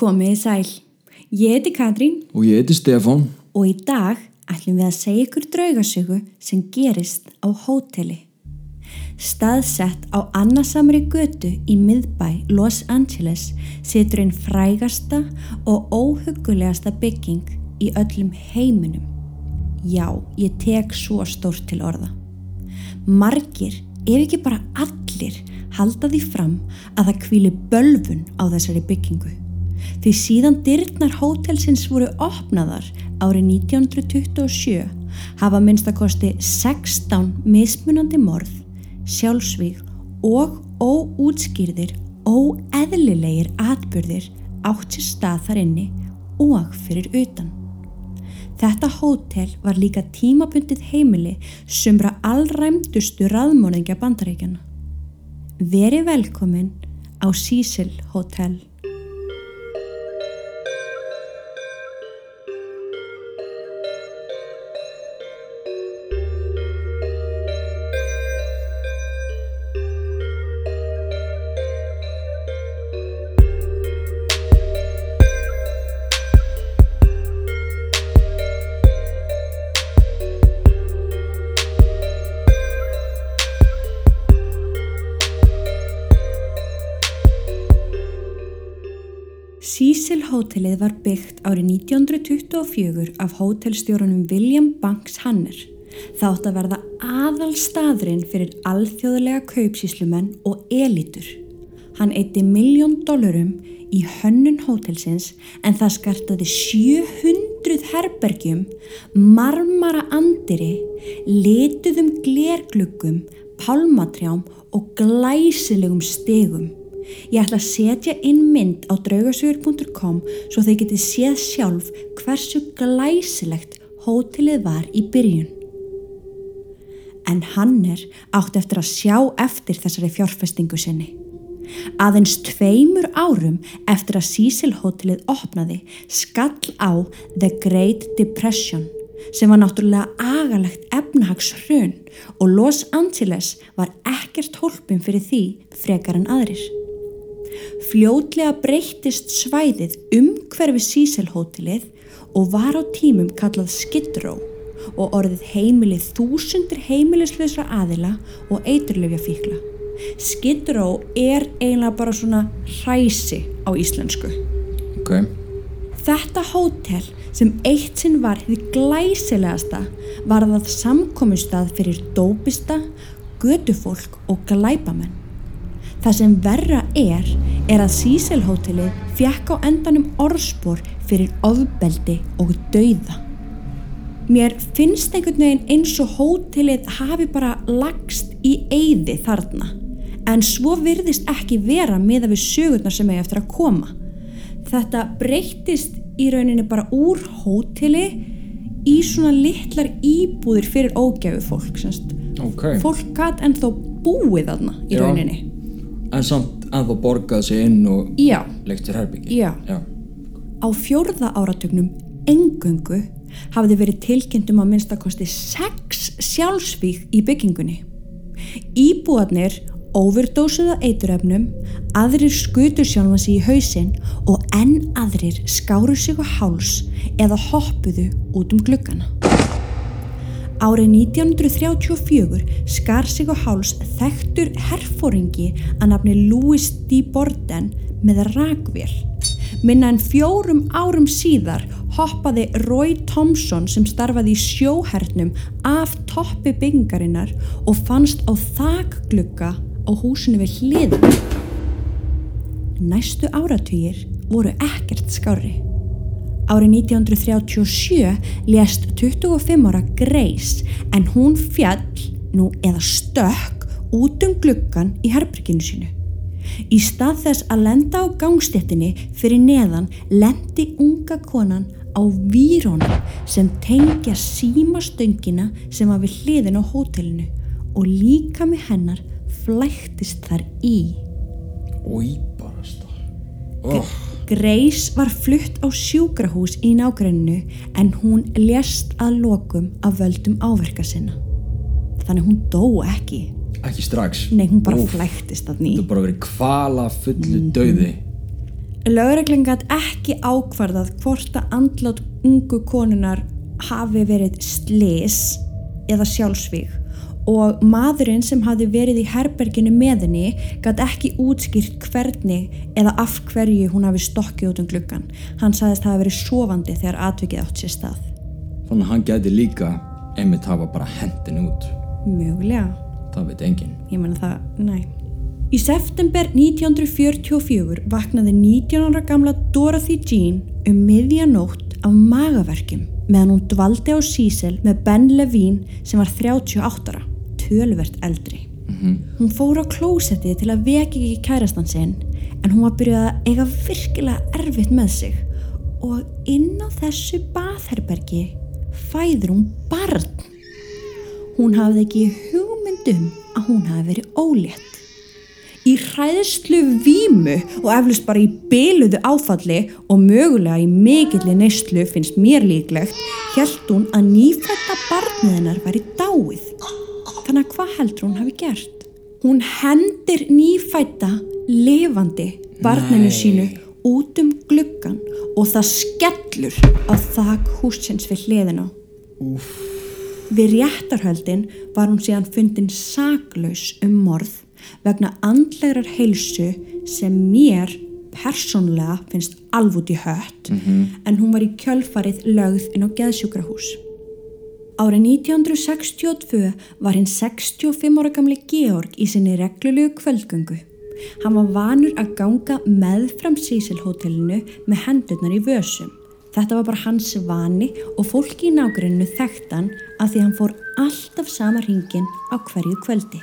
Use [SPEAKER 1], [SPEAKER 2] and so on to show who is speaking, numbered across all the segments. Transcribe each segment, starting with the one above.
[SPEAKER 1] Komið í sæl. Ég heiti Katrín
[SPEAKER 2] Og ég heiti Stefán.
[SPEAKER 1] og í dag ætlum við að segja ykkur draugasögu sem gerist á hóteli. Staðsett á annasamri götu í miðbæ Los Angeles situr einn frægasta og óhugulegasta bygging í öllum heiminum. Já, ég tek svo stórt til orða. Margir, ef ekki bara allir, halda því fram að það kvíli bölfun á þessari byggingu. Því síðan dyrnar hótelsins voru opnaðar árið 1927 hafa minnstakosti 16 mismunandi morð, sjálfsvíg og óútskýrðir, óeðlilegir atbyrðir átt sér stað þar inni og fyrir utan. Þetta hótel var líka tímabundið heimili sumra allræmdustu raðmóningja bandaríkjana. Veri velkomin á Cecil Hotel. Cecil Hotelið var byggt árið 1924 af hótelstjórunum William Banks Hanner. Það átt að verða aðal staðurinn fyrir alþjóðlega kaupsíslumenn og elitur. Hann eitti miljón dólarum í hönnun hótelsins en það skartaði 700 herbergjum, marmara andiri, lituðum glergluggum, pálmatrjám og glæsilegum stegum. Ég ætla að setja inn mynd á draugasögur.com svo þau getið séð sjálf hversu glæsilegt hótelið var í byrjun. En Hanner átti eftir að sjá eftir þessari fjárfestingu sinni. Aðeins tveimur árum eftir að Cecil hótelið opnaði skall á The Great Depression sem var náttúrulega agalegt efnahagshrun og Los Angeles var ekkert hólpin fyrir því frekar en aðrir. Fljótlega breyttist svæðið umhverfi Cecil-hótelið og var á tímum kallað Skid Row og orðið heimilið þúsundir heimilislausra aðila og eiturlöfjafíkla. Skid Row er eiginlega bara svona hræsi á íslensku.
[SPEAKER 2] Ok.
[SPEAKER 1] Þetta hótel sem eitt sinn var því glæsilegasta var það samkomustað fyrir dópista, gödufólk og glæpamenn. Það sem verra er, er að Cecil hótelið fjekk á endanum orðspor fyrir ofbeldi og dauða. Mér finnst einhvern veginn eins og hótelið hafi bara lagst í eyði þarna, en svo virðist ekki vera með að við sögurnar sem eigi eftir að koma. Þetta breyttist í rauninni bara úr hóteli í svona litlar íbúðir fyrir ógæfu fólk, semst.
[SPEAKER 2] Ok.
[SPEAKER 1] Fólk gæt ennþá búið þarna í
[SPEAKER 2] Já.
[SPEAKER 1] rauninni.
[SPEAKER 2] En samt að það borgaði sig inn og
[SPEAKER 1] Já,
[SPEAKER 2] leiktir herbyggi.
[SPEAKER 1] Já.
[SPEAKER 2] Já.
[SPEAKER 1] á fjórða áratugnum engöngu hafði verið tilkynntum að minnstakosti sex sjálfsvík í byggingunni. Íbúarnir overdósuða eiturefnum, aðrir skutur sjálfa sig í hausinn og enn aðrir skáru sig á háls eða hoppuðu út um gluggana. Árið 1934 skar sig á háls þekktur herfóringi að nafni Louis D. Borden með rakvél. Minna en fjórum árum síðar hoppaði Roy Thompson sem starfaði í sjóhernum af toppi byggingarinnar og fannst á þakglugga á húsinu við hliðum. Næstu áratugir voru ekkert skári. Árið 1937 lést 25 ára Grace en hún fjall, nú eða stökk, út um gluggan í herbyrginu sínu. Í stað þess að lenda á gangstéttinni fyrir neðan lendi unga konan á vírónum sem tengja símastöngina sem var við hliðin á hótelinu og líka með hennar flæktist þar í.
[SPEAKER 2] Új, bara starf. Oh.
[SPEAKER 1] Grace var flutt á sjúkrahús í nágrenninu en hún lést að lokum af völdum áverka sinna. Þannig hún dó ekki.
[SPEAKER 2] Ekki strax.
[SPEAKER 1] Nei, hún bara
[SPEAKER 2] Úff,
[SPEAKER 1] flæktist að ný.
[SPEAKER 2] Er bara verið kvala fullu döði.
[SPEAKER 1] Lögreglan gætt ekki ákvarðað hvort að andlátt ungu konunar hafi verið slis eða sjálfsvíg og maðurinn sem hafi verið í herberginu með henni gætt ekki útskýrt hvernig eða af hverju hún hafi stokkið út um gluggan. Hann sagðist að það hafi verið sofandi þegar atvikið átt sér stað.
[SPEAKER 2] Þannig að hann gæti líka einmitt hafa bara hendin út.
[SPEAKER 1] Mögulega.
[SPEAKER 2] Það veit enginn.
[SPEAKER 1] Ég menna það, næ. Í september 1944 vaknaði 19 ára gamla Dorothy Jean um miðjanótt af magaverkjum meðan hún dvaldi á Sísel með Ben Levine sem var 38 ára, tölvert eldri. Hún fór á klósetti til að veki ekki kærastan sinn en hún var byrjuð að eiga virkilega erfitt með sig og inn á þessu baðherbergi fæður hún barn. Hún hafði ekki hugmyndum að hún hafi verið ólétt. Í hræðslu vímu og eflust bara í byluðu áfalli og mögulega í mikilli neyslu finnst mér líklegt held hún að nýfætta barnið hennar væri dáið. Þannig að hvað heldur hún hafi gert? Hún hendir nýfætta lifandi barninu
[SPEAKER 2] Nei.
[SPEAKER 1] sínu út um gluggan og það skellur á þak húsins við hliðina. Við réttarhöldin var hún síðan fundin saklaus um morð vegna andlegrar heilsu sem mér persónlega finnst alvút í hött en hún var í kjölfarið lögð inn á geðsjúkrahús. Árið 1962 var hinn 65 ára gamli Georg í sinni reglulegu kvöldgöngu. Hann var vanur að ganga meðfram Sísilhótelinu með hendurnar í vösum. Þetta var bara hans vani og fólki í nágrunnu þekkt hann að því hann fór alltaf sama hringin á hverju kvöldi.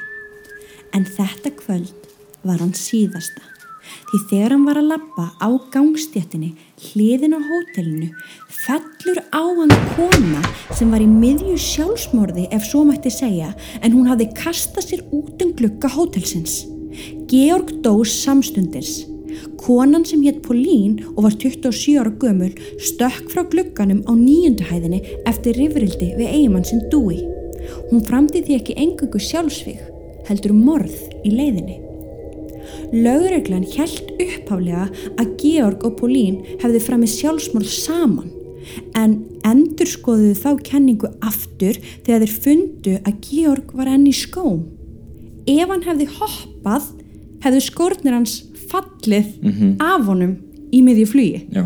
[SPEAKER 1] En þetta kvöld var hann síðasta. Því þegar hann var að lappa á gangstjættinni hliðin á hótelinu fellur á hann kona sem var í miðju sjálfsmorði ef svo mætti segja en hún hafði kastað sér út um glugga hótelsins. Georg dós samstundis. Konan sem hétt Polín og var 27 ára gömul stökk frá glugganum á nýjunduhæðinni eftir rifrildi við eigimann sinn dúi. Hún framdi því ekki engungu sjálfsvíg, heldur morð í leiðinni. Lögreglan hjælt upphaflega að Georg og Polín hefði framið sjálfsmorð saman en endur skoðuðu þá kenningu aftur þegar þeir fundu að Georg var enn í skóm. Ef hann hefði hoppað, hefðu skórnir hans fallið af honum í miðju flugi.
[SPEAKER 2] Já.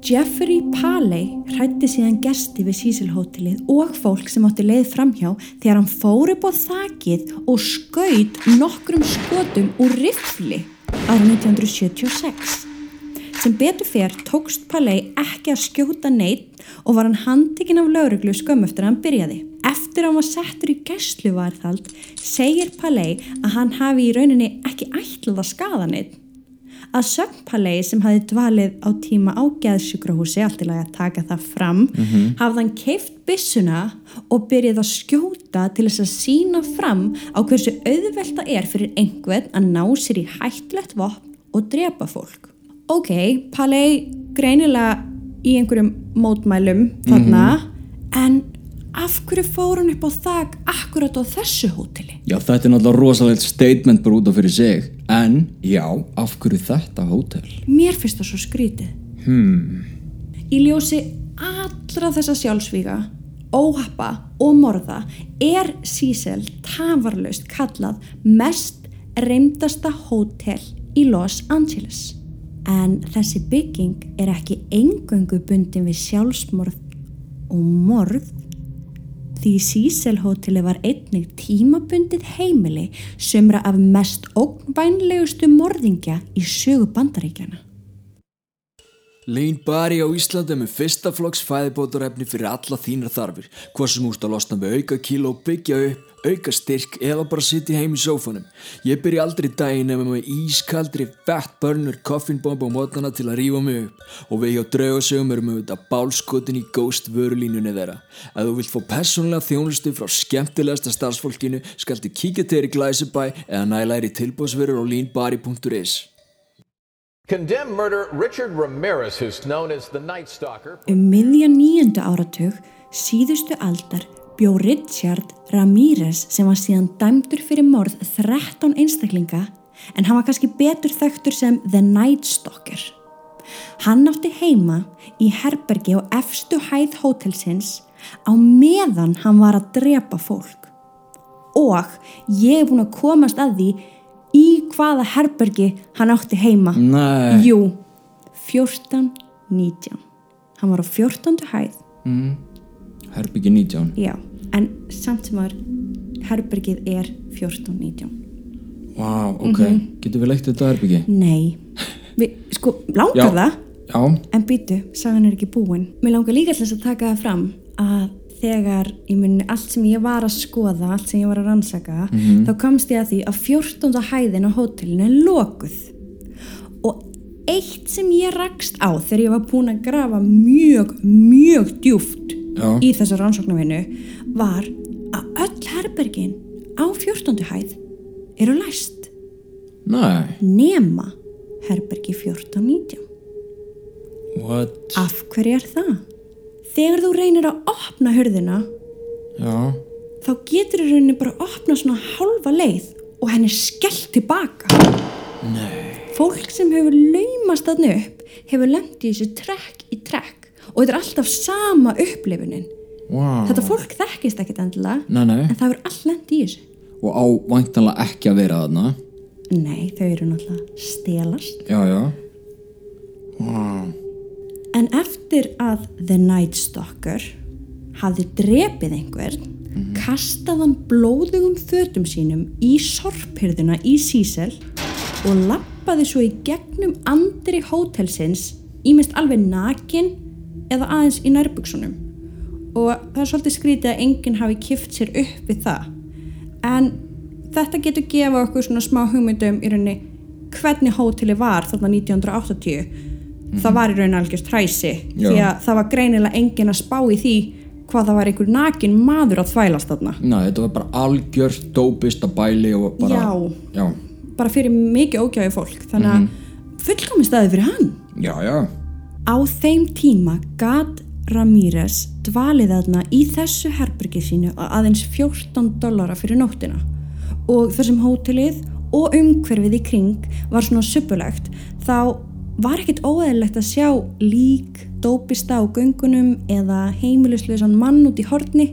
[SPEAKER 1] Jeffrey Paley hrætti síðan gesti við Sísilhótelið og fólk sem átti leið framhjá þegar hann fór upp á þakið og skaut nokkrum skotum úr riffli árið 1976. Sem betur fer tókst Paley ekki að skjóta neitt og var hann handtekinn af lauruglu skömm eftir að hann byrjaði. Eftir að hann var settur í gæsluvarðhald segir Paley að hann hafi í rauninni ekki ætlað að skada neitt. Að sögn Paley sem hafi dvalið á tíma á geðsjúkrahúsi, allt í lagi að taka það fram, hafði hann keift byssuna og byrjað að skjóta til þess að sína fram á hversu auðvelt það er fyrir einhvern að ná sér í hættlegt vopn og drepa fólk. Ok, Paley greinilega í einhverjum mótmælum þarna, en af hverju fór hann upp á þak akkurat á þessu hóteli?
[SPEAKER 2] Já, þetta er náttúrulega rosalegt statement bara út af fyrir sig. En, já, af hverju þetta hótel?
[SPEAKER 1] Mér finnst það svo skrítið. Hmm. Í ljósi allra þessa sjálfsvíga, óhappa og morða er Cecil tafarlaust kallað mest reymdasta hótel í Los Angeles. En þessi bygging er ekki engöngu bundin við sjálfsmorð og morð því Cecil hóteli var einnig tímabundið heimili sömra af mest ógnvænlegustu morðingja í sögu bandaríkjana.
[SPEAKER 3] Lean Bari á Íslandi með fyrsta flokks fæðibótarefni fyrir alla þínar þarfir, hvað sem úrst að losna með auka kíló, byggja upp, auka styrk eða bara sitja heim í sófanum. Ég byrja aldrei daginn ef með ískaldri fat burner koffinbomb á mótnana til að rífa mig upp og við hjá draugasögum erum við þetta bálskotin í ghost vörulínunni þeirra. Ef þú vilt fá persónlega þjónustu frá skemmtilegasta starfsfólkinu skaltu kíkja til þér í Glæsibæ eða næla þér í tilbúðsverur á leanbari.is.
[SPEAKER 4] Condemned murderer Richard Ramirez, who's known as the Night Stalker,
[SPEAKER 1] Um miðjan nýjönda áratug síðustu aldar bjó Richard Ramírez sem var síðan dæmdur fyrir morð 13 einstaklinga en hann var kannski betur þekktur sem The Night Stalker. Hann átti heima í herbergi á efstu hæð hótelsins á meðan hann var að drepa fólk. Og ég er búin að komast að því í hvaða herbergi hann átti heima.
[SPEAKER 2] Nei.
[SPEAKER 1] Jú, 14-19. Hann var á 14. hæð,
[SPEAKER 2] Herbyggi 19.
[SPEAKER 1] já, en samt sem var herbergið er 14-19.
[SPEAKER 2] Vá, ok. Getur við leikt þetta herbyggi?
[SPEAKER 1] Nei, við, sko, langar
[SPEAKER 2] Já.
[SPEAKER 1] það,
[SPEAKER 2] Já.
[SPEAKER 1] en býtu, sagan er ekki búin. Mér langar líka þess að taka það fram að þegar í munni allt sem ég var að skoða, allt sem ég var að rannsaka, þá komst ég að því að 14. hæðin á hótelinu er lokuð. Og eitt sem ég rakst á þegar ég var búin að grafa mjög, mjög djúft
[SPEAKER 2] Já.
[SPEAKER 1] í þessu rannsóknarvinnu var að öll herbergin á 14. hæð eru læst
[SPEAKER 2] Nei.
[SPEAKER 1] nema herbergi 14-19.
[SPEAKER 2] What?
[SPEAKER 1] Af hverju er það? Þegar þú reynir að opna hurðina
[SPEAKER 2] Já.
[SPEAKER 1] þá getur í rauninni bara að opna svona hálfa leið og henni skellt tilbaka.
[SPEAKER 2] Nei.
[SPEAKER 1] Fólk sem hefur laumast þarna upp hefur lendið í þessu trekk í trekk og þetta er alltaf sama upplifunin.
[SPEAKER 2] Vá.
[SPEAKER 1] Þetta fólk þekkist ekkit endilega
[SPEAKER 2] Nei, nei.
[SPEAKER 1] en það hefur all lendið í þessu.
[SPEAKER 2] Og á væntanlega ekki að vera þarna.
[SPEAKER 1] Nei, þau eru náttúrulega stelast.
[SPEAKER 2] Já, já. Vá.
[SPEAKER 1] En eftir að The Night Stalker hafði drepið einhvern, kastaði hann blóðugum fötum sínum í sorphyrðuna í Sísel og lappaði svo í gegnum andri hótelsins ímest alveg nakin eða aðeins í nærbuksunum. Og það er svolítið skrítið að enginn hafi kift sér upp við það. En þetta getur gefa okkur svona smá hugmyndum í rauninni hvernig hóteli var þarna 1980 það var í rauninni algjörst hræsi því að það var greinilega enginn að spá í því hvað það var einhver nakin maður að þvælast þarna
[SPEAKER 2] Nei, þetta var bara algjört dópist að bæli og bara...
[SPEAKER 1] Já.
[SPEAKER 2] Já.
[SPEAKER 1] bara fyrir mikið ógjáði fólk þannig að fullkomin staði fyrir hann
[SPEAKER 2] Já, já.
[SPEAKER 1] á þeim tíma gat Ramírez dvalið þarna í þessu herbyrgi sínu að aðeins 14 dollara fyrir nóttina og þar sem hótelið og umhverfið í kring var svona suppulegt þá var ekkit óeðlilegt að sjá lík, dópista á göngunum eða heimiluslausan mann út í horni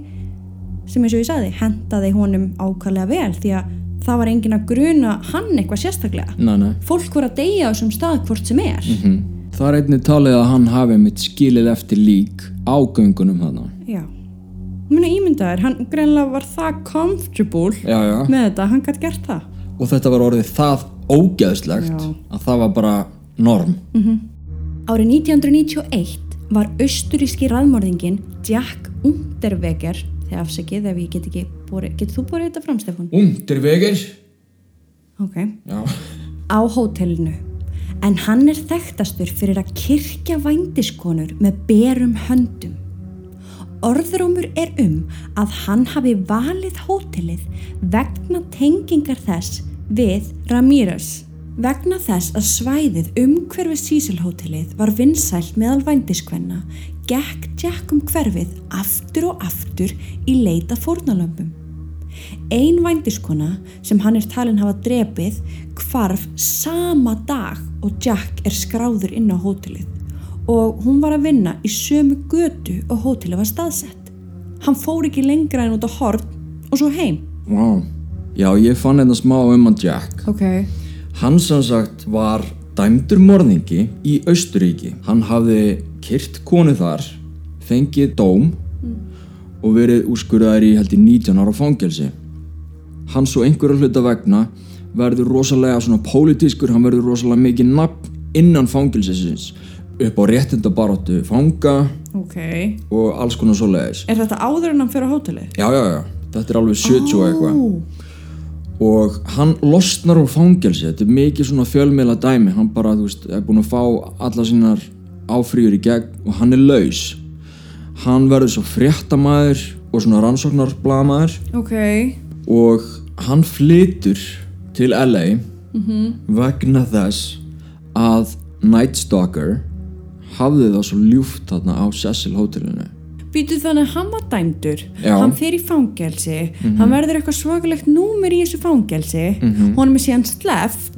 [SPEAKER 1] sem eins og ég sagði hentaði honum ákvæmlega vel því að það var engin að gruna hann eitthvað sérstaklega
[SPEAKER 2] Nei, nei.
[SPEAKER 1] fólk voru að deyja á þessum stað hvort sem er
[SPEAKER 2] Hm. Það er einnig talið að hann hafi mitt skilið eftir lík á göngunum þarna.
[SPEAKER 1] Já. Mér ímyndaður, hann greinlega var það comfortable
[SPEAKER 2] Já, já.
[SPEAKER 1] með þetta, hann gætt gert það.
[SPEAKER 2] Og þetta var orðið það ógeðslegt
[SPEAKER 1] Já.
[SPEAKER 2] að það var bara norm.
[SPEAKER 1] Árið 1991 var austuríski raðmörðingin Jack Unterweger, þegar afsakið ef ég get ekki búið, getur þú búið þetta fram Stefán?
[SPEAKER 2] Undir vegir.
[SPEAKER 1] Ok.
[SPEAKER 2] Já.
[SPEAKER 1] Á hótelinu. En hann er þekktastur fyrir að kirkja vændiskonur með berum höndum. Orðrómur er um að hann hafi valið hótelið vegna tengingar þess við Ramírez. Vegna þess að svæðið umhverfið Sísilhótelið var vinsælt meðal vændiskvenna, gekk Jack um hverfið aftur og aftur í leita fórnalömpum. Ein vændiskona sem hann er talin hafa drepið hvarf sama dag og Jack er skráður inn á hótelið og hún var að vinna í sömu götu og hótelið var staðsett. Hann fór ekki lengra en út á horn og svo heim.
[SPEAKER 2] Vá. Já, ég fann þetta smá um hann Jack.
[SPEAKER 1] Ok.
[SPEAKER 2] Hann sem sagt var dæmdur morðingi í Austuríki. Hann hafði kyrt konu þar, fengið dóm og verið úrskurðaður í held í 19 ára fangelsi. Hann svo einhverja hluta vegna verður rosalega svona pólitískur, hann verður rosalega mikið nafn innan fangelsisins upp á réttindabaróttu fanga
[SPEAKER 1] Ok.
[SPEAKER 2] og alls konar svoleiðis.
[SPEAKER 1] Er þetta áður en hann fyrir á hótelið?
[SPEAKER 2] Já, já, já, þetta er alveg 70 og eitthvað og hann losnar úr fangelsi þetta er mikið svona fjölmiðla dæmi hann bara, þú veist, er búin að fá alla sínar áfrýjur í gegn og hann er laus hann verður svo fréttamaður og svona rannsóknarblamæður
[SPEAKER 1] Ok.
[SPEAKER 2] og hann flytur til LA vegna þess að Night Stalker hafði það svo ljúft þarna á Cecil hótelinu.
[SPEAKER 1] Býtu þannig að hann var dæmdur,
[SPEAKER 2] Já. Mhm.
[SPEAKER 1] hann fer í fangelsi, hann verður eitthvað svakalegt númer í þessu fangelsi,
[SPEAKER 2] Mhm.
[SPEAKER 1] honum er síðan sleft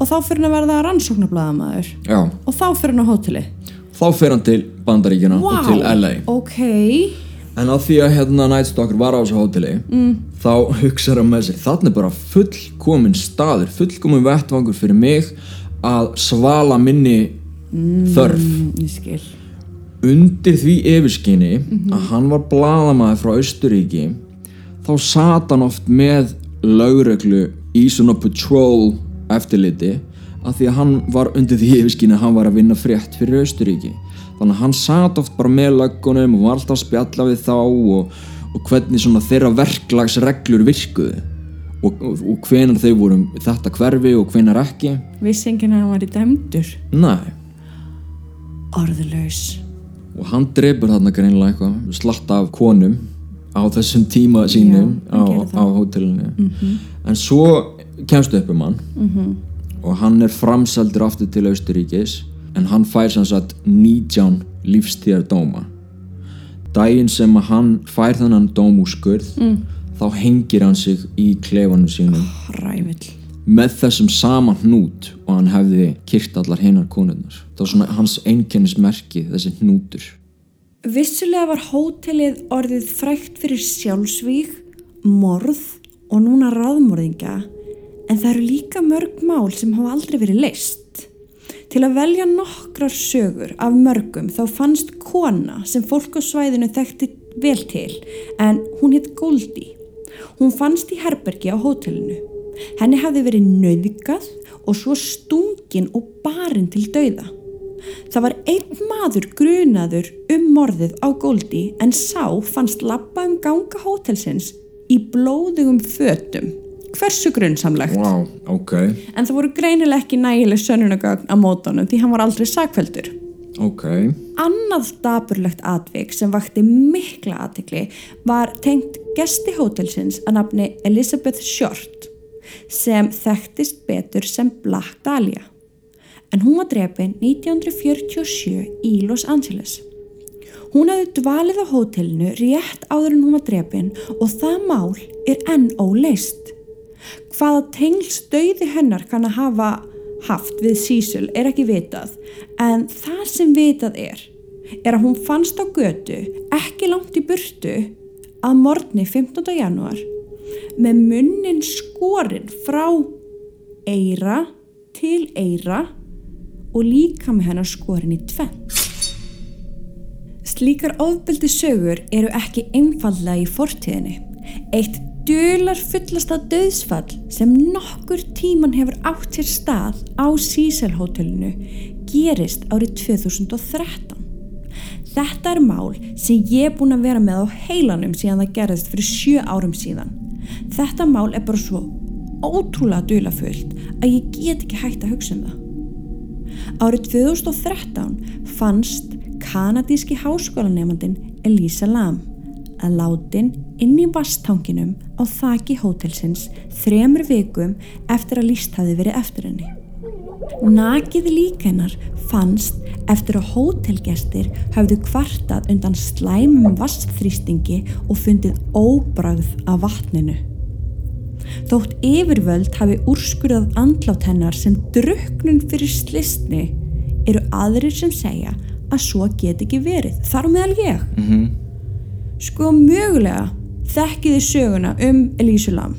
[SPEAKER 1] og þá fyrir hann að verða rannsóknarblæðamaður
[SPEAKER 2] Já,
[SPEAKER 1] og þá fyrir hann á hóteli.
[SPEAKER 2] þá fer hann til Bandaríkjana og til LA
[SPEAKER 1] ok,
[SPEAKER 2] En á því að hérna Night Stalker var á þessu hóteli mm. þá hugsaður hann með sér þarna er bara fullkomin staður fullkomin vettvangur fyrir mig að svala minni þörf
[SPEAKER 1] Mm, skil.
[SPEAKER 2] undir því yfirskinni að hann var bladamaður frá Austuríki þá sat hann oft með lögreglu í svona patrol eftirliti að því að hann var undir því yfirskinni að hann var að vinna frétt fyrir Austuríki þannig að hann sat oft bara með löggunum og var alltaf að spjalla við þá og, og hvernig svona þeirra verklagsreglur virkuðu. Og, og, og hvenar þau voru þetta hverfi og hvenar ekki.
[SPEAKER 1] Vissi enginn að hann var í dæmdur.
[SPEAKER 2] Nei.
[SPEAKER 1] Orðlaus.
[SPEAKER 2] og hann drefur þarna greinilega eitthvað slatt af konum á þessum tíma sínum
[SPEAKER 1] Já,
[SPEAKER 2] á, á hótelinu. En svo kemst upp um hann. Og hann er framseldur aftur til Austuríkis en hann fær sem sagt 19 lífstíðar dóma daginn sem að hann fær þennan dómúskurð mm. þá hengir hann sig í klefanum sínum
[SPEAKER 1] Rævill.
[SPEAKER 2] með þessum sama hnút og hann hefði kyrt allar hinnar konurnar það var svona hans einkennismerki þessi hnútur
[SPEAKER 1] Vissulega var hótelið orðið frækt fyrir sjálfsvíg, morð og núna ráðmorðinga en það eru líka mörg mál sem hafa aldrei verið leist. Til að velja nokkrar sögur af mörgum þá fannst kona sem fólk á svæðinu þekkti vel til en hún hitt Goldie. Hún fannst í herbergi á hótelinu. Henni hafði verið nöðgað og svo stungin og barinn til dauða. Það var einn maður grunaður um morðið á Goldie en sá fannst lappa um ganga hótelsins í blóðugum fötum. Hversu grunnsamlegt?
[SPEAKER 2] Wow, ok,
[SPEAKER 1] En það voru greinilega ekki nægileg sönnunagögn á mótunum því hann var aldrei sakveldur.
[SPEAKER 2] ok
[SPEAKER 1] Annað daburlegt atvik sem vakti mikla aðtekli var tengt gesti hótelsins að nafni Elizabeth Short sem þekktist betur sem Black Dahlia. En hún var drefin 1947 í Los Angeles. Hún hafði dvalið á hótelinu rétt áður en hún var drefin og það mál er enn óleist. Hvaða tengls dauði hennar kann að hafa haft við Cecil er ekki vitað en það sem vitað er er að hún fannst á götu ekki langt í burtu að morgni 15. janúar með munnin skorinn frá eira til eira og líka með hennar skorinn í tvenn. Slíkar ofbeldi sögur eru ekki einfallega í fortíðinni. Eitt dular fullasta döðsfall sem nokkur tíman hefur átt sér stað á Cecil hótelinu gerist árið 2013. Þetta er mál sem ég er búin að vera með á heilanum síðan það gerðist fyrir sjö árum síðan. Þetta mál er bara svo ótrúlega dulafullt að ég get ekki hægt að hugsa um það. Árið 2013 fannst kanadíski háskólanemandin Elisa Lam að látin inn í vastanginum á þaki hótelsins þremur vikum eftir að líst hafi verið eftir henni. Nakið lík hennar fannst eftir að hótelgestir hafðu kvartað undan slæmum vastþrýstingi og fundið óbragð af vatninu. Þótt yfirvöld hafi úrskurðað andlátt hennar sem druknun fyrir slistni eru aðrir sem segja að svo get ekki verið, þar meðal ég.
[SPEAKER 2] Mhm.
[SPEAKER 1] Sko mögulega þekkiði söguna um Elísu Lam.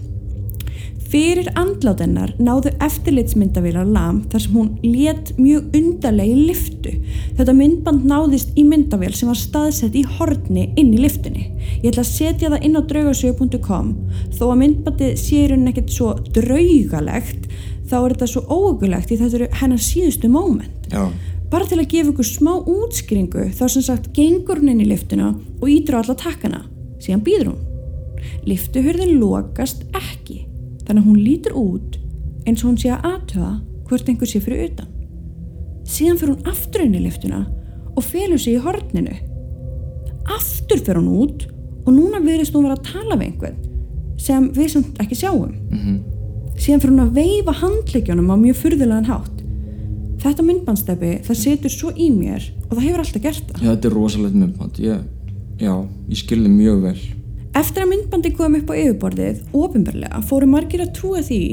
[SPEAKER 1] Fyrir andlátennar náðu eftirlitsmyndavílar Lam þar sem hún let mjög undarlega í liftu. Þetta myndband náðist í myndavél sem var staðsett í horni inn í liftunni. Ég ætla að setja það inn á draugasögu.com þó að myndbandið sé í rauninni ekkert svo draugalegt þá er þetta svo óögulegt í eru hennar síðustu móment.
[SPEAKER 2] Já,
[SPEAKER 1] Bara til að gefa ykkur smá útskýringu þá sem sagt gengur hún inn í liftuna og á alla takkana. Síðan býður hún. Liftuhurðin lokast ekki þannig að hún lítur út eins og hún sé að aðtöða hvort einhver sé fyrir utan. Síðan fyrir hún aftur inn í liftuna og felur sig í horninu. Aftur fyrir hún út og núna verðist hún vera að tala við einhvern sem við samt ekki sjáum. Síðan fyrir hún að veifa handleikjónum á mjög furðulegan hátt. Þetta myndbandsteppi, það setur svo í mér og það hefur alltaf gert það.
[SPEAKER 2] Já þetta er rosalegt myndband ég, já, ég skilði mjög vel
[SPEAKER 1] Eftir að myndbandi kom upp á yfirborðið, ofinbarlega, fóru margir að trúa því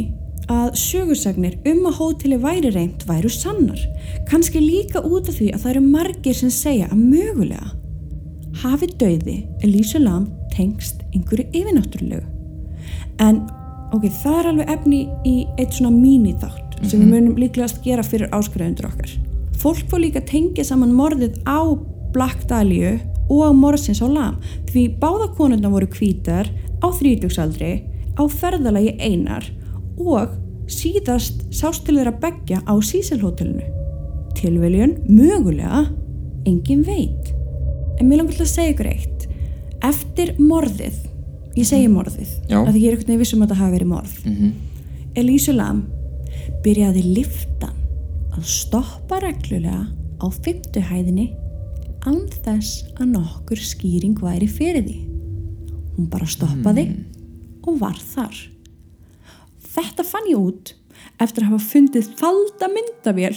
[SPEAKER 1] að sögursagnir um að hóteli væri reynd væru sannar. Kannski líka út af því að það eru margir sem segja að mögulega hafi dauði Elísu Lam tengst einhverju yfirnáttúrulegu. En ok, það er alveg efni í eitt svona míniþátt sem við munum líklegast gera fyrir áskræðundur okkar. Fólk fór líka tengja saman morðið á Black Dahlia og morðsins á Lam því báða konurna voru hvítar á þrítugsaldri á ferðalagi einar og síðast sást til þeirra beggja á Síselhótelinu. Tilviljun, mögulega, engin veit. En mér langar til að segja ykkur eitt. Eftir morðið, ég segi morðið,
[SPEAKER 2] Já.
[SPEAKER 1] að ég er einhvern veginn vissum að það hafi verið morð.
[SPEAKER 2] Mhm.
[SPEAKER 1] Elísu Lam byrjaði liftan að stoppa reglulega á fymtu án þess að nokkur skýring væri fyrir því. Hún bara stoppaði og var þar. Þetta fann ég út eftir að hafa fundið falda myndavél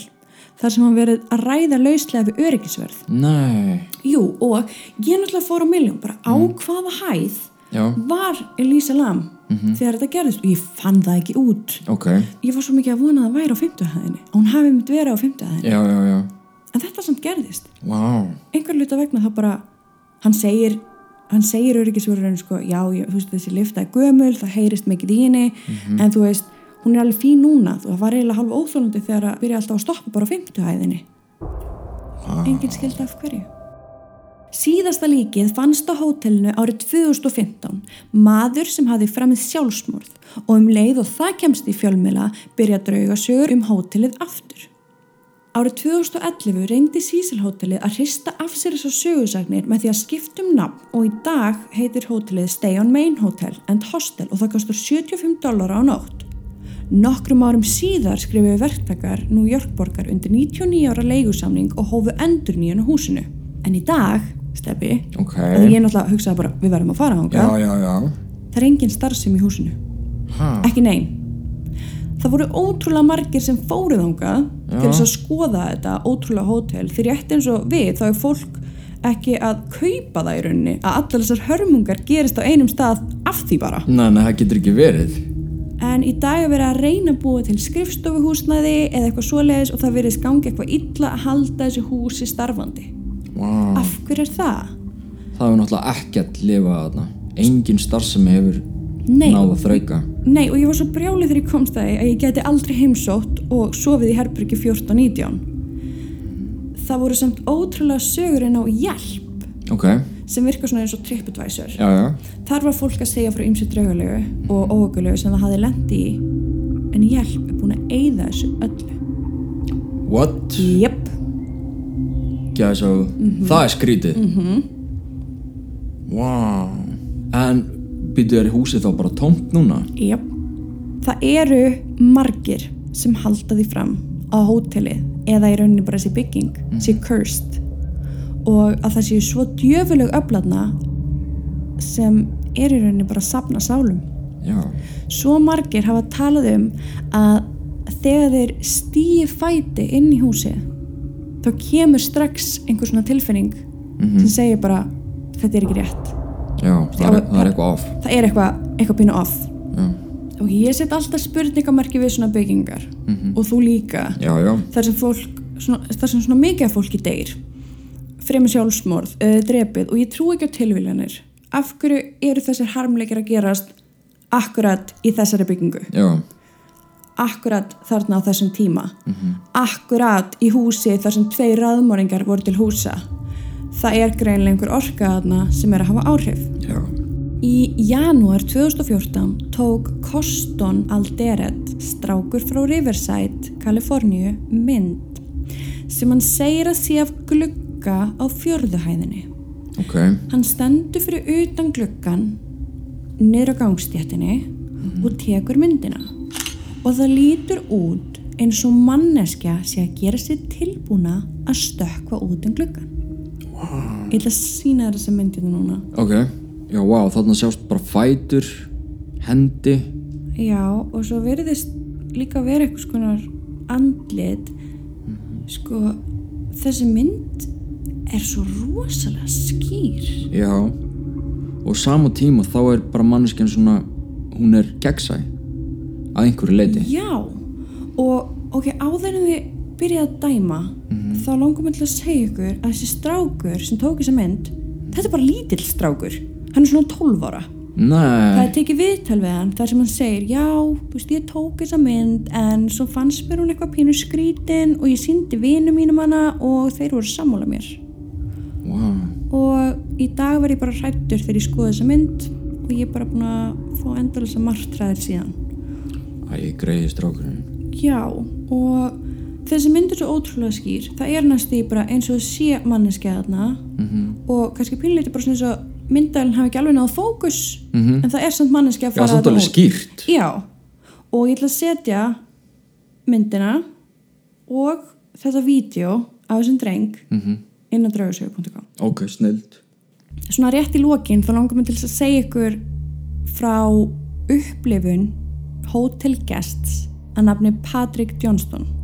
[SPEAKER 1] þar sem hann verið að ræða lauslega við öryggisverð.
[SPEAKER 2] Nei,
[SPEAKER 1] Jú, og ég náttúrulega fór á miljón bara á hvaða hæð
[SPEAKER 2] já,
[SPEAKER 1] var Elísa Lam þegar þetta gerðist og ég fann það ekki út.
[SPEAKER 2] ok
[SPEAKER 1] Ég var svo mikið að vona að það væri á fymtuhæðinni og hún hafi myndi verið á fymtuhæðinni.
[SPEAKER 2] Já, já, já,
[SPEAKER 1] En þetta samt gerðist.
[SPEAKER 2] vá
[SPEAKER 1] Einhver luta vegna þá bara, hann segir, hann segir öryggisverðurinn sko, já, ég, þú veist, þessi lifta er gömul, það heyrist mikið í henni, en þú veist, hún er alveg fín núna, þú það var eiginlega halv óþólandi þegar að byrja alltaf að stoppa bara á fymtuhæðinni. Engin skildi af hverju. Síðasta líkið fannst á hótelinu árið 2015 maður sem hafði framið sjálfsmorð og um leið og það kemst í fjölmila byrja draugasögur um hótelið aftur. Árið 2011 reyndi Sísilhótelið að hrista af sér þessar sögursagnir með því að skiptum nafn og í dag heitir hótelið Stay on Main Hotel and Hostel og það kostar 75 dólar á nótt. Nokkrum árum síðar skrifuðu verktakar New York borgar undir 99 ára leigusamning og hófu endur nýjan á húsinu. En í dag, Steppi,
[SPEAKER 2] Ok,
[SPEAKER 1] og ég náttúrulega hugsaði bara, við verðum að fara
[SPEAKER 2] já
[SPEAKER 1] það er engin starfsemi í húsinu.
[SPEAKER 2] ha.
[SPEAKER 1] Ekki nein. Það voru ótrúlega margir sem fóruð þangað til þess að skoða þetta ótrúlega hótel því rétt eins og við þá er fólk ekki að kaupa það í rauninni að allar þessar hörmungar gerist á einum stað af því bara.
[SPEAKER 2] Nei, nei, það getur ekki verið
[SPEAKER 1] En í dag er verið að reyna að búa til skrifstofuhúsnæði eða eitthvað svoleiðis og það verið gangi eitthvað illa að halda þessu húsi starfandi.
[SPEAKER 2] Vá,
[SPEAKER 1] Af hverju er það?
[SPEAKER 2] það hefur náttúrulega ekkert lifað þarna Engin starfsemi hefur
[SPEAKER 1] Nei.
[SPEAKER 2] náð að þrauka
[SPEAKER 1] Nei og ég var svo brjálið þegar ég komst það að ég geti aldrei heimsótt og sofið í herbyrgi 14-19. Það voru samt ótrúlega sögurinn á hjálp
[SPEAKER 2] Ok,
[SPEAKER 1] sem virkar svona eins og
[SPEAKER 2] já
[SPEAKER 1] Þar var fólk að segja frá ymsu draugalegu og óökulegu sem það hafi lendi í en hjálp er búin að eyða þessu öllu.
[SPEAKER 2] What?
[SPEAKER 1] Jep.
[SPEAKER 2] Gæði svo, það er skrítið mm -hmm. Vá En býtu er húsið þá bara tómt núna?
[SPEAKER 1] Jep. Það eru margir sem halda því fram á hóteli eða í rauninni bara þessi bygging sé cursed og að það séu svo djöfuleg öfladna sem er í rauninni bara að safna sálum.
[SPEAKER 2] Já,
[SPEAKER 1] Svo margir hafa talað um að þegar þeir stýi fæti inn í húsi þá kemur strax einhver svona tilfinning sem segir bara þetta er ekki rétt.
[SPEAKER 2] Já, það er, það er eitthvað off.
[SPEAKER 1] Það er eitthvað, eitthvað pínu off.
[SPEAKER 2] Já,
[SPEAKER 1] Og ég set alltaf spurningamarki við svona byggingar. Og þú líka.
[SPEAKER 2] Já, já,
[SPEAKER 1] þar sem fólk, svona, þar sem svona mikið af fólki deyr. Fremur sjálfsmorð, uh, drepið og ég trú ekki á tilviljanir. Af hverju eru þessir harmleikir að gerast akkurat í þessari byggingu?
[SPEAKER 2] Já.
[SPEAKER 1] Akkurat þarna á þessum tíma. Akkurat í húsi þar sem tvei raðmóringar voru til húsa það er greinlega einhver orka þarna sem er að hafa áhrif
[SPEAKER 2] Já,
[SPEAKER 1] Í janúar 2014 tók Koston Alderet, strákur frá Riverside, Kaliforníu, mynd sem hann segir að sé af glugga á fjörðuhæðinni.
[SPEAKER 2] ok
[SPEAKER 1] Hann stendur fyrir utan gluggan niður á gangstéttinni og tekur myndina. Og það lítur út eins og manneskja sé að gera sér tilbúna að stökkva út um gluggan. Wow. Ég ætla að sína þér þessa myndina núna.
[SPEAKER 2] Ok, já, vá, þarna sjást bara fætur, hendi
[SPEAKER 1] Já, og svo verðist líka vera eitthvað skonar andlit sko, þessi mynd er svo rosalega skýr.
[SPEAKER 2] Já og sama tíma þá er bara manneskjan svona hún er gegnsæ að einhverju leiti
[SPEAKER 1] Já, og ok, áður en þið byrjaði að dæma, þá langar mér til að segja ykkur að þessi strákur sem tók þessa mynd, þetta er bara lítill strákur. Hann er svona 12 ára. Það
[SPEAKER 2] Nei,
[SPEAKER 1] er tekið viðtal við hann þar sem hann segir já, þú veist, ég tók þessa mynd en svo fannst mér hún eitthvað pínu skrítin og ég síndi vinu mínum hana og þeir voru sammála mér
[SPEAKER 2] wow.
[SPEAKER 1] og í dag var ég bara hrættur þegar ég skoði þessa mynd og ég er bara búin að fá endalisa margtræðir síðan
[SPEAKER 2] Æ, greiði strákurinn
[SPEAKER 1] já, og þessi mynd er svo ótrúlega skýr. Það er næstu í bara eins og sé manneskja þarna -hmm. og kannski pínleiti bara svona eins og myndalinn hafi ekki alveg náð fókus -hmm. en það er samt manneskja að
[SPEAKER 2] Já,
[SPEAKER 1] fara
[SPEAKER 2] samt
[SPEAKER 1] þarna
[SPEAKER 2] alveg skýrt.
[SPEAKER 1] Já, og ég ætla að setja myndina og þetta vídeo af þessum dreng -hmm. inn á draugasögu.com
[SPEAKER 2] Ok, snild
[SPEAKER 1] Svona rétt í lokin þá langar mér til að segja ykkur frá upplifun hótelgests að nafni Patrick Johnston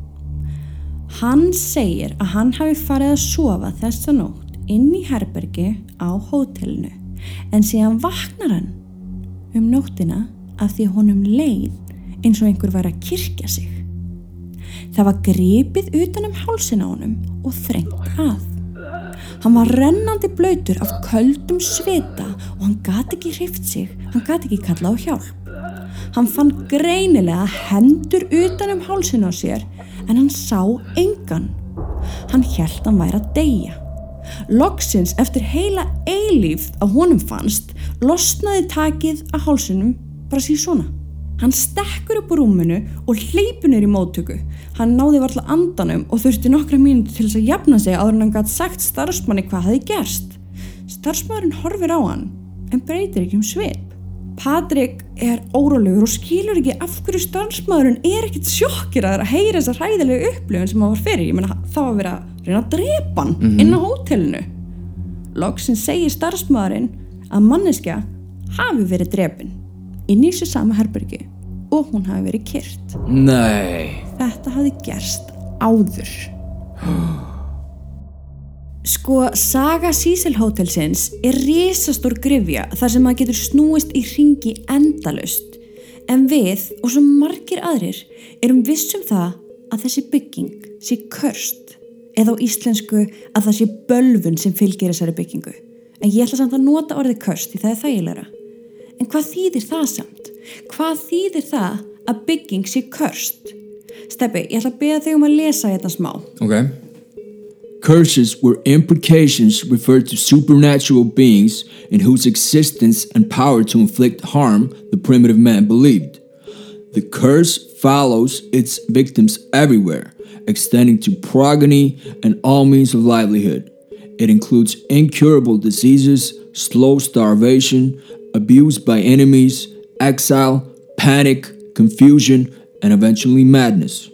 [SPEAKER 1] Hann segir að hann hafi farið að sofa þessa nótt inn í herbergi á hótelinu en síðan vaknar hann um nóttina af því honum leið eins og einhver var að kirkja sig. Það var gripið utan um hálsin á honum og þrengt að. Hann var rennandi blöytur af köldum svita og hann gati ekki hrift sig, hann gati ekki kalla á hjálp. Hann fann greinilega hendur utan um hálsin á sér en hann sá engan. Hann hjælt hann væri að deyja. Loksins eftir heila eilíf að honum fannst losnaði takið að hálsinum bara síð svona. Hann stekkur upp úr rúminu og hleypur niður í móttöku. Hann náði varla andanum og þurfti nokkra mínúti til þess að jafna sig áður en hann gætt sagt starfsmanni hvað hefði gerst. Starfsmaðurinn horfir á hann en breytir ekki um svip. Patrik er órólegur og skilur ekki af hverju starfsmaðurinn er ekkit sjokkiraður að heyra þessa hræðilegu upplifun sem hann var fyrir. Ég meina það var verið að reyna að drepa hann inn á hótelinu. Loksin segir starfsmaðurinn að manneskja hafi verið drepin inn í þessu sama herbergi og hún hafi verið kyrt.
[SPEAKER 2] Nei
[SPEAKER 1] Þetta hafi gerst áður. Sko, saga Cecil Hotelsins er risastór grifja þar sem maður getur snúist í ringi endalust. En við og svo margir aðrir erum vissum það að þessi bygging sé körst eða á íslensku að það sé bölvun sem fylgir þessari byggingu. En ég ætla samt að nota orðið körst því það er þægilega. En hvað þýðir það samt? Hvað þýðir það að bygging sé körst? Steppi, ég ætla að beða þig um að lesa þetta smá.
[SPEAKER 2] Ok
[SPEAKER 3] Curses were imprecations referred to supernatural beings in whose existence and power to inflict harm the primitive man believed. The curse follows its victims everywhere, extending to progeny and all means of livelihood. It includes incurable diseases, slow starvation, abuse by enemies, exile, panic, confusion, and eventually madness.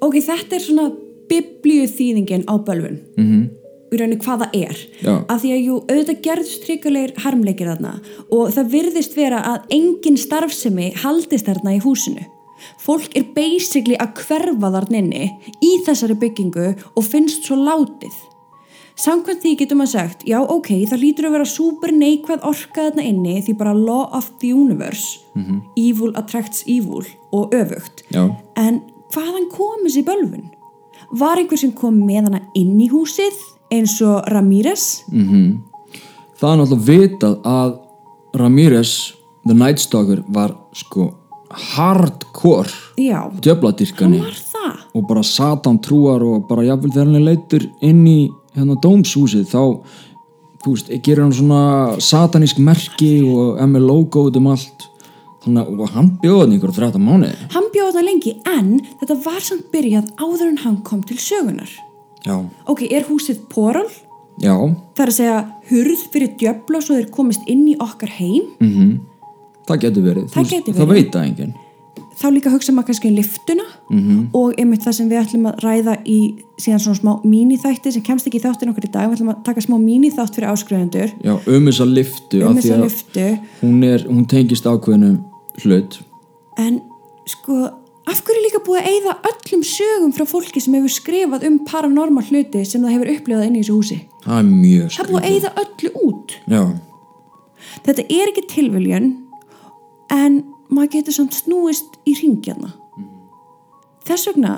[SPEAKER 1] Ok, þetta er svona biblíu þýðingin á bölvun. Mm -hmm. Í rauninni hvað það er.
[SPEAKER 2] Já.
[SPEAKER 1] Af því að jú, auðvitað gerðust tryggulegir harmleikir þarna og það virðist vera að engin starfsemi haldist þarna í húsinu. Fólk er basically að hverfa þarna inni í þessari byggingu og finnst svo látið. Samkvæmt því getur maður sagt, já ok, það lítur að vera super neikvæð orka þarna inni því bara law of the universe, evil attracts evil og öfugt.
[SPEAKER 2] Já.
[SPEAKER 1] En hvaðan kom þessi bölvun? Var einhver sem kom með hana inn í húsið eins og Ramírez?
[SPEAKER 2] Það er náttúrulega vitað að Ramirez, The Night Stalker var sko hardcore
[SPEAKER 1] það.
[SPEAKER 2] og bara satan trúar og bara jafnvel þegar hann leittur inn í hérna dómshúsið þá þú veist, gerir hann svona satanísk merki og er með logo út um allt þannig að hann bjóði hann ykkur 13 mánuði
[SPEAKER 1] Hann bjóð það lengi en þetta var samt byrjað áður en hann kom til sögunar.
[SPEAKER 2] já,
[SPEAKER 1] Ok, er húsið porál?
[SPEAKER 2] já,
[SPEAKER 1] Það er að segja hurð fyrir djöfla svo þeir komist inn í okkar heim.
[SPEAKER 2] það getur verið
[SPEAKER 1] Það
[SPEAKER 2] Þú-
[SPEAKER 1] gæti
[SPEAKER 2] það
[SPEAKER 1] verið.
[SPEAKER 2] veit það enginn
[SPEAKER 1] Þá líka hugsa maður kannski um liftuna -hmm. og einmitt það sem við ætlum að ræða í síðan svona smá mínithætti sem kemst ekki í þáttin okkur í dag. Við ætlum að taka smá mínithátt fyrir áskrifendur
[SPEAKER 2] já, um þessa liftu
[SPEAKER 1] um þessa liftu.
[SPEAKER 2] hún, er, hún tengist ákveðnum hlut.
[SPEAKER 1] En sko, af hverju er líka búið að eyða öllum sögum frá fólki sem hefur skrifað um paranormal hluti sem það hefur upplifað inn í þessu húsi?
[SPEAKER 2] Það er mjög
[SPEAKER 1] það er búið að eyða öllu út.
[SPEAKER 2] Já,
[SPEAKER 1] þetta er ekki tilviljun en maður getur samt snúist í ringjarna þess vegna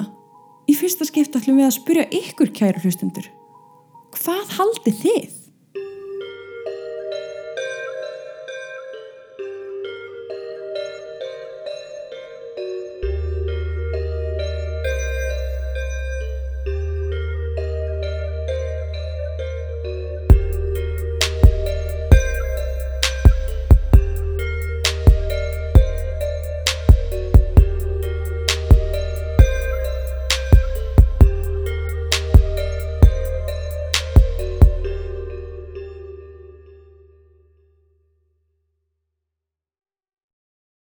[SPEAKER 1] í fyrsta skipta ætlum við að spyrja ykkur kæru hlustundur hvað haldið þið?